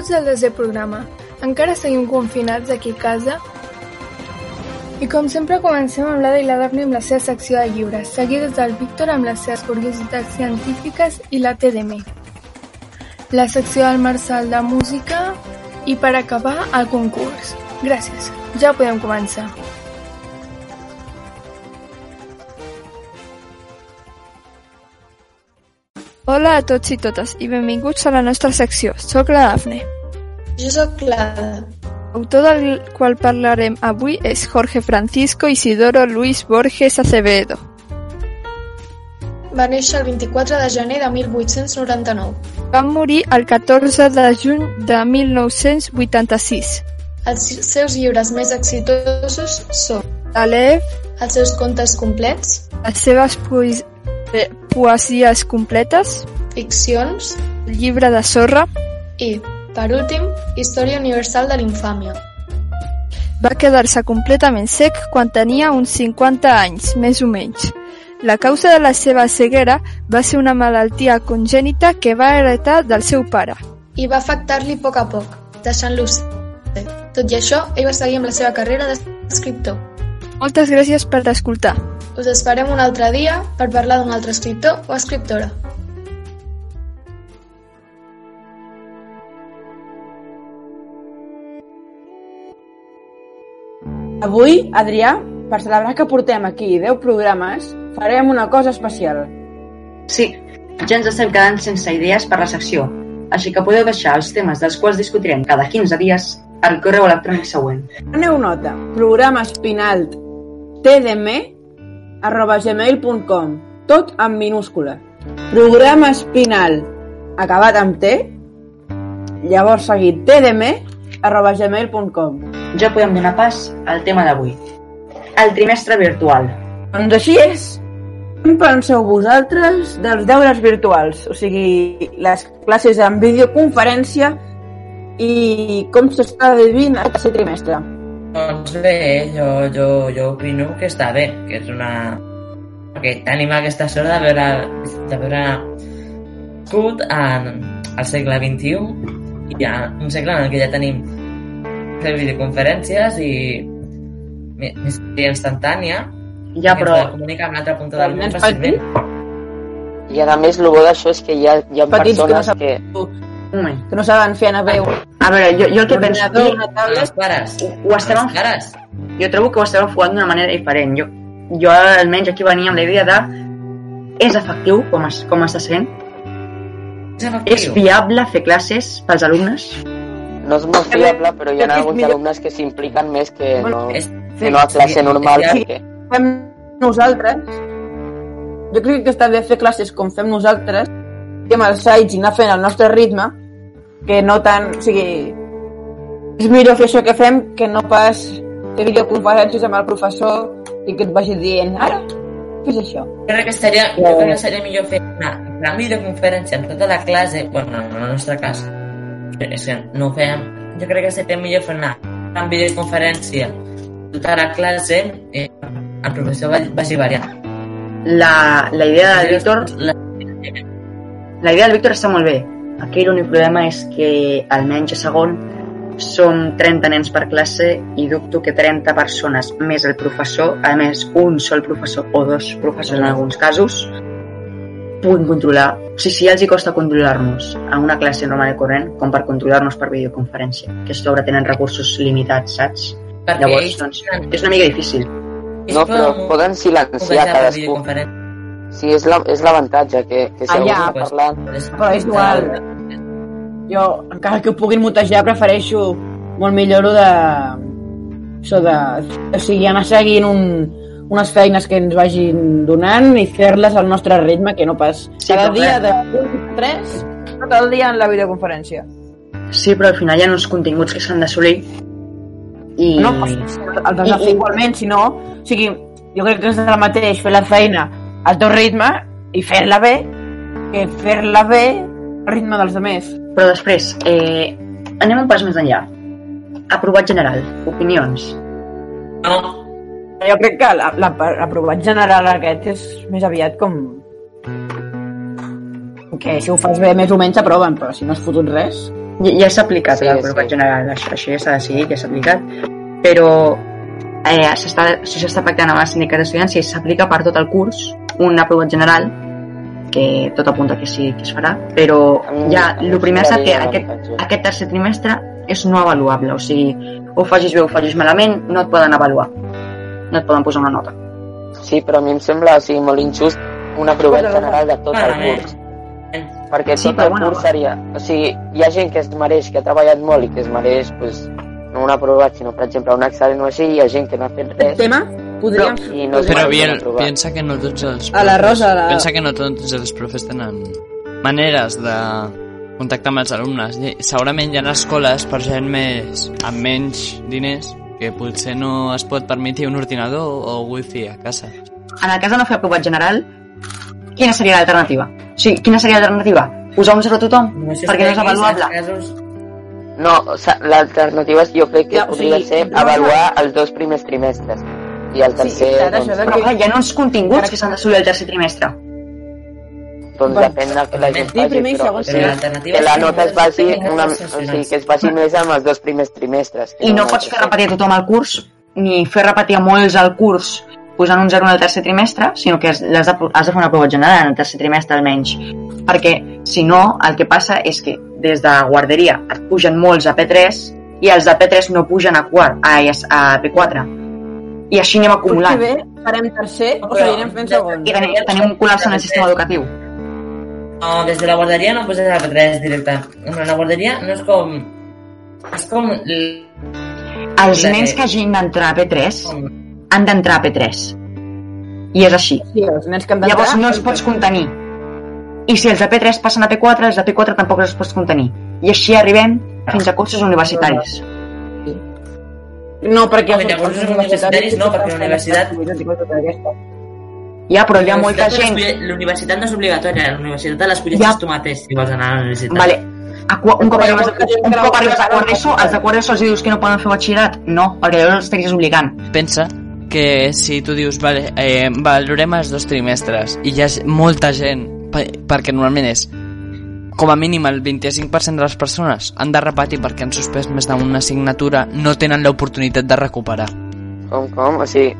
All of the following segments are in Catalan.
Benvinguts al desè programa. Encara seguim confinats aquí a casa i com sempre comencem amb l'Ada i la Daphne amb la seva secció de llibres, seguides del Víctor amb les seves curiositats científiques i la TDM. La secció del Marçal de música i per acabar el concurs. Gràcies, ja podem començar. Hola a tots i totes i benvinguts a la nostra secció. Soc la Dafne. Jo sóc l'Ada. L'autor del qual parlarem avui és Jorge Francisco Isidoro Luis Borges Acevedo. Va néixer el 24 de gener de 1899. Va morir el 14 de juny de 1986. Els seus llibres més exitosos són Alef, els seus contes complets, les seves poes eh, poesies completes, ficcions llibre de sorra, i, per últim, Història universal de l'infàmia. va quedar-se completament sec quan tenia uns 50 anys, més o menys. La causa de la seva ceguera va ser una malaltia congènita que va heretar del seu pare. I va afectar-li a poc a poc, deixant-lo. Tot i això, ell va seguir amb la seva carrera d'escriptor. Moltes gràcies per escoltar. Us esperem un altre dia per parlar d'un altre escriptor o escriptora. Avui, Adrià, per celebrar que portem aquí 10 programes, farem una cosa especial. Sí, ja ens estem quedant sense idees per la secció, així que podeu deixar els temes dels quals discutirem cada 15 dies al correu electrònic següent. Aneu nota, programa espinalt tdm arroba gmail.com tot en minúscula. Programa espinal acabat amb T, llavors seguit tdm arroba gmail.com. Ja podem donar pas al tema d'avui. El trimestre virtual. Doncs així és. Què en penseu vosaltres dels deures virtuals? O sigui, les classes en videoconferència i com s'està vivint aquest trimestre? Doncs bé, jo, jo, jo opino que està bé, que és una... que tenim aquesta sort de veure, de veure nascut en el segle XXI i ja un segle en el que ja tenim fer videoconferències i missatgeria instantània Ja, que ens però poden comunicar amb l'altra punta del món fàcilment. I a més, el bo d'això és que hi ha, hi ha Petits que no persones que... un moment. que no saben fer anar veu. A veure, jo, jo el que penso Ordinador, aquí, una A tablet, les pares. ho, ho estem, les pares. jo trobo que ho estem enfocant d'una manera diferent. Jo, jo almenys aquí venia amb la idea de és efectiu com, es, com està sent? És És efectiu. viable fer classes pels alumnes? No és molt fiable, però hi ha és alguns millor- alumnes que s'impliquen més que no, És, que no a classe normal. Sí, perquè... fem nosaltres. Jo crec que està bé fer classes com fem nosaltres, i amb els sites i anar fent el nostre ritme, que no tant... O sigui, és millor fer això que fem que no pas fer videoconferències amb el professor i que et vagi dient ara, fes això. Jo crec que seria, jo crec que seria millor fer una, una videoconferència amb tota la classe, bueno, en el nostre cas, és que no ho fèiem, jo crec que seria millor fer una, una videoconferència tota la classe i el professor va- vagi variant. La, la idea del Víctor La, La idea del Víctor està molt bé. Aquí l'únic problema és que almenys a segon som 30 nens per classe i dubto que 30 persones més el professor, a més un sol professor o dos professors en alguns casos, puguin controlar. Sí, sí, els hi costa controlar-nos a una classe normal i corrent com per controlar-nos per videoconferència, que a sobre tenen recursos limitats, saps? perquè Llavors, doncs, és una mica difícil. No, però poden silenciar cadascú. Sí, és la- és l'avantatge, que, que si Ah, algú pues, parlant... Però és igual. Jo, encara que ho puguin mutejar, prefereixo molt millor de... Això de... O sigui, anar seguint un, unes feines que ens vagin donant i fer-les al nostre ritme, que no pas Sí, cada dia de 3, tot el dia en la videoconferència. Sí, però al final hi ha uns continguts que s'han d'assolir i... No, els has de fer igualment, si no... O sigui, jo crec que és el mateix fer la feina al teu ritme i fer-la bé que fer-la bé al ritme dels altres. Però després, eh, anem un pas més enllà. Aprovat general, opinions. No, Jo crec que la- la- l'aprovat general aquest és més aviat com que si ho fas bé més o menys s'aproven, però si no has fotut res... Ja, ja s'ha aplicat Sí, l'aprovat sí. general, això, això ja s'ha decidit, ja s'ha aplicat, però eh, s'està, si s'està pactant amb els sindicats d'estudiants, si s'aplica per tot el curs un aprovat general, que tot apunta que sí que es farà, però ja, el primer és que aquest, aquest tercer trimestre és no avaluable, o sigui, o ho facis bé o ho facis malament, no et poden avaluar, no et poden posar una nota. Sí, però a mi em sembla o sigui, molt injust un aprovat general de tot el curs. Perquè Sí, tot però el bueno. curs seria... O sigui, hi ha gent que es mereix, que ha treballat molt i que es mereix, pues, no un aprovat, sinó, per exemple, un excel·lent o així, i hi ha gent que no ha fet res tema podríem... i no es Però aprovat. piensa que no tots els A la profes- Rosa, la- Pensa que no tots els profes tenen maneres de contactar amb els alumnes. I segurament hi ha escoles per gent més amb menys diners que potser no es pot permetre un ordinador o wifi a casa. En el cas de no fer aprovat general, quina seria l'alternativa? O sigui, quina seria l'alternativa? Posar un zero a tothom? només perquè no és avaluable? Casos... No, o sigui, l'alternativa és- jo crec que Ja, o podria sigui, ser avaluar els dos primers trimestres. I el tercer, clar, això doncs, de- Però clar, hi ha uns continguts que s'han d'assolir al tercer trimestre. doncs depèn del que la gent Sí, faci, primer però, sí. Però l'alternativa que la és que nota es no faci, una, o sigui, que es faci més amb els dos primers trimestres. I no pots el fer repetir a tothom el curs, ni fer repetir a molts el curs posant un 0 en el tercer trimestre, sinó que has has de, has de fer una prova general en el tercer trimestre almenys. Perquè, si no, el que passa és que des de guarderia et pugen molts a P3 i els de P3 no pugen a, quart, a, a P4. I així anem Potser acumulant. bé farem tercer o seguirem fent segon. I tenim, tenim un col·lapse en el sistema educatiu. No, des de la guarderia no poses a la P3 directe. En la guarderia no és com... És com... Els nens que hagin d'entrar a P3 com- han d'entrar a P3. I és així. Sí, els nens que han d'entrar... Llavors no els pots contenir. I si els de P3 passen a P4, els de P4 tampoc els pots contenir. I així arribem fins a cursos universitaris. No, perquè Home, llavors els universitaris no, perquè la universitat- Ja, però hi ha molta La gent... universitat- La universitat no és obligatòria, la universitat l'escolles Ja. tu mateix si vols anar a la universitat. Vale. A, un, cop arribes, un cop arribes a quart no d'ESO, els de quart d'ESO els dius que no poden fer batxillerat? No, perquè llavors els estaries obligant. Pensa que si tu dius, vale, eh, valorem els dos trimestres i hi ha molta gent, pe- perquè normalment és com a mínim el 25% de les persones han de repetir perquè han suspès més d'una assignatura, no tenen l'oportunitat de recuperar. Com, com? O sigui,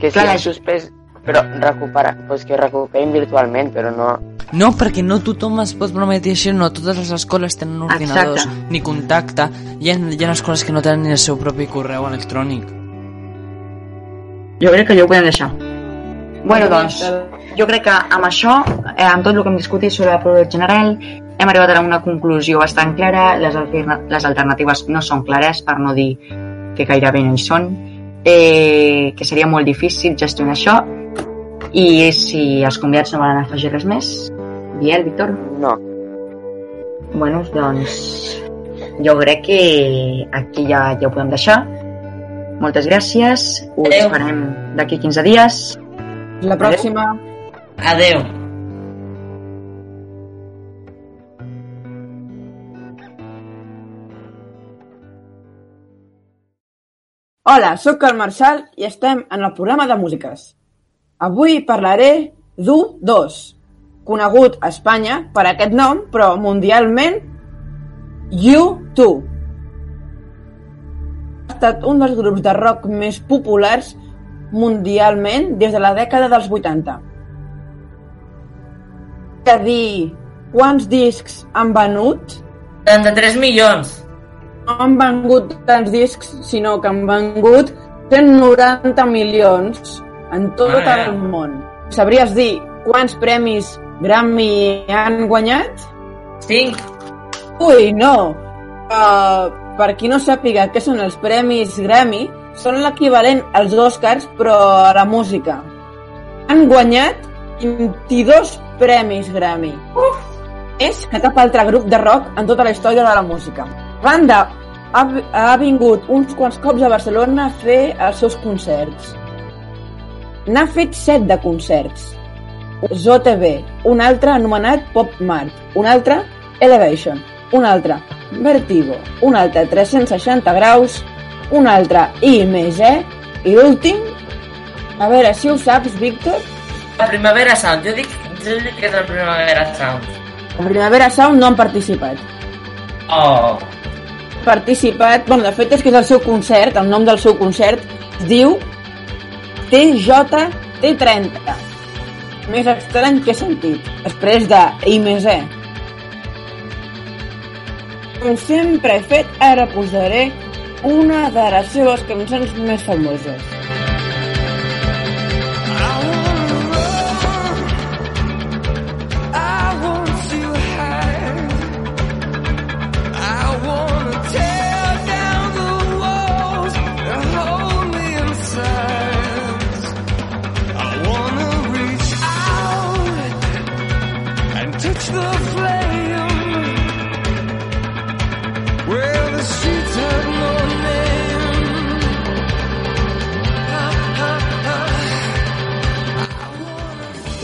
que si Clar, han suspès, però recupera, pues que recuperin virtualment, però no... No, perquè no tothom es pot permetre això, no totes les escoles tenen ordinadors, Exacte. ni contacte. Hi ha, hi ha escoles que no tenen ni el seu propi correu electrònic. Jo crec que ja ho podem deixar. Bueno, doncs, jo crec que amb això, eh, amb tot el que hem discutit sobre la prova general, hem arribat a una conclusió bastant clara. Les, alterna les alternatives no són clares, per no dir que gairebé no hi són. Eh, que seria molt difícil gestionar això. I si els convidats no volen afegir res més, Biel, Víctor, No. bueno, doncs jo crec que aquí ja, ja ho podem deixar. Moltes gràcies, us Adéu. esperem d'aquí 15 dies. La pròxima... Adeu. Hola, sóc el Marçal i estem en el programa de músiques. Avui parlaré d'U2, conegut a Espanya per aquest nom, però mundialment U2. Ha estat un dels grups de rock més populars mundialment des de la dècada dels 80. Que dir quants discs han venut 33 milions. Han vengut tants discs, sinó que han vengut 190 milions en tot Ah, el món. Sabries dir quants premis Grammy han guanyat? 5. Ui, no! Uh, per qui no sàpiga què són els premis Grammy, són l'equivalent als Oscars, però a la música. Han guanyat 22 premis Grammy. Uf! És que cap altre grup de rock en tota la història de la música. La banda ha, ha vingut uns quants cops a Barcelona a fer els seus concerts. N'ha fet set de concerts. ZOTV, un altre anomenat Pop Mart, un altre Elevation, un altre Vertigo, un altre 360 graus, un altre I més E, i l'últim, a veure si ho saps, Víctor, La Primavera Sound, jo dic, jo dic que és el Primavera Sound. la Primavera Sound no han participat. Oh, Participat, bueno, de fet és que és el seu concert, el nom del seu concert es diu TJT30. Més estrany que he sentit, després de I més E. Com sempre he fet, ara posaré una de les seves cançons més famoses.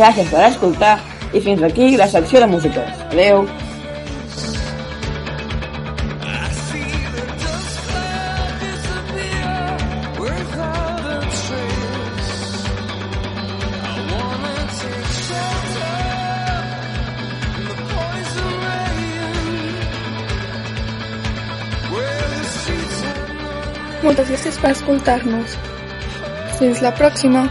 Gràcies per escoltar i fins aquí la secció de músiques. Adeu. Moltes gràcies per escoltar-nos. Fins la pròxima.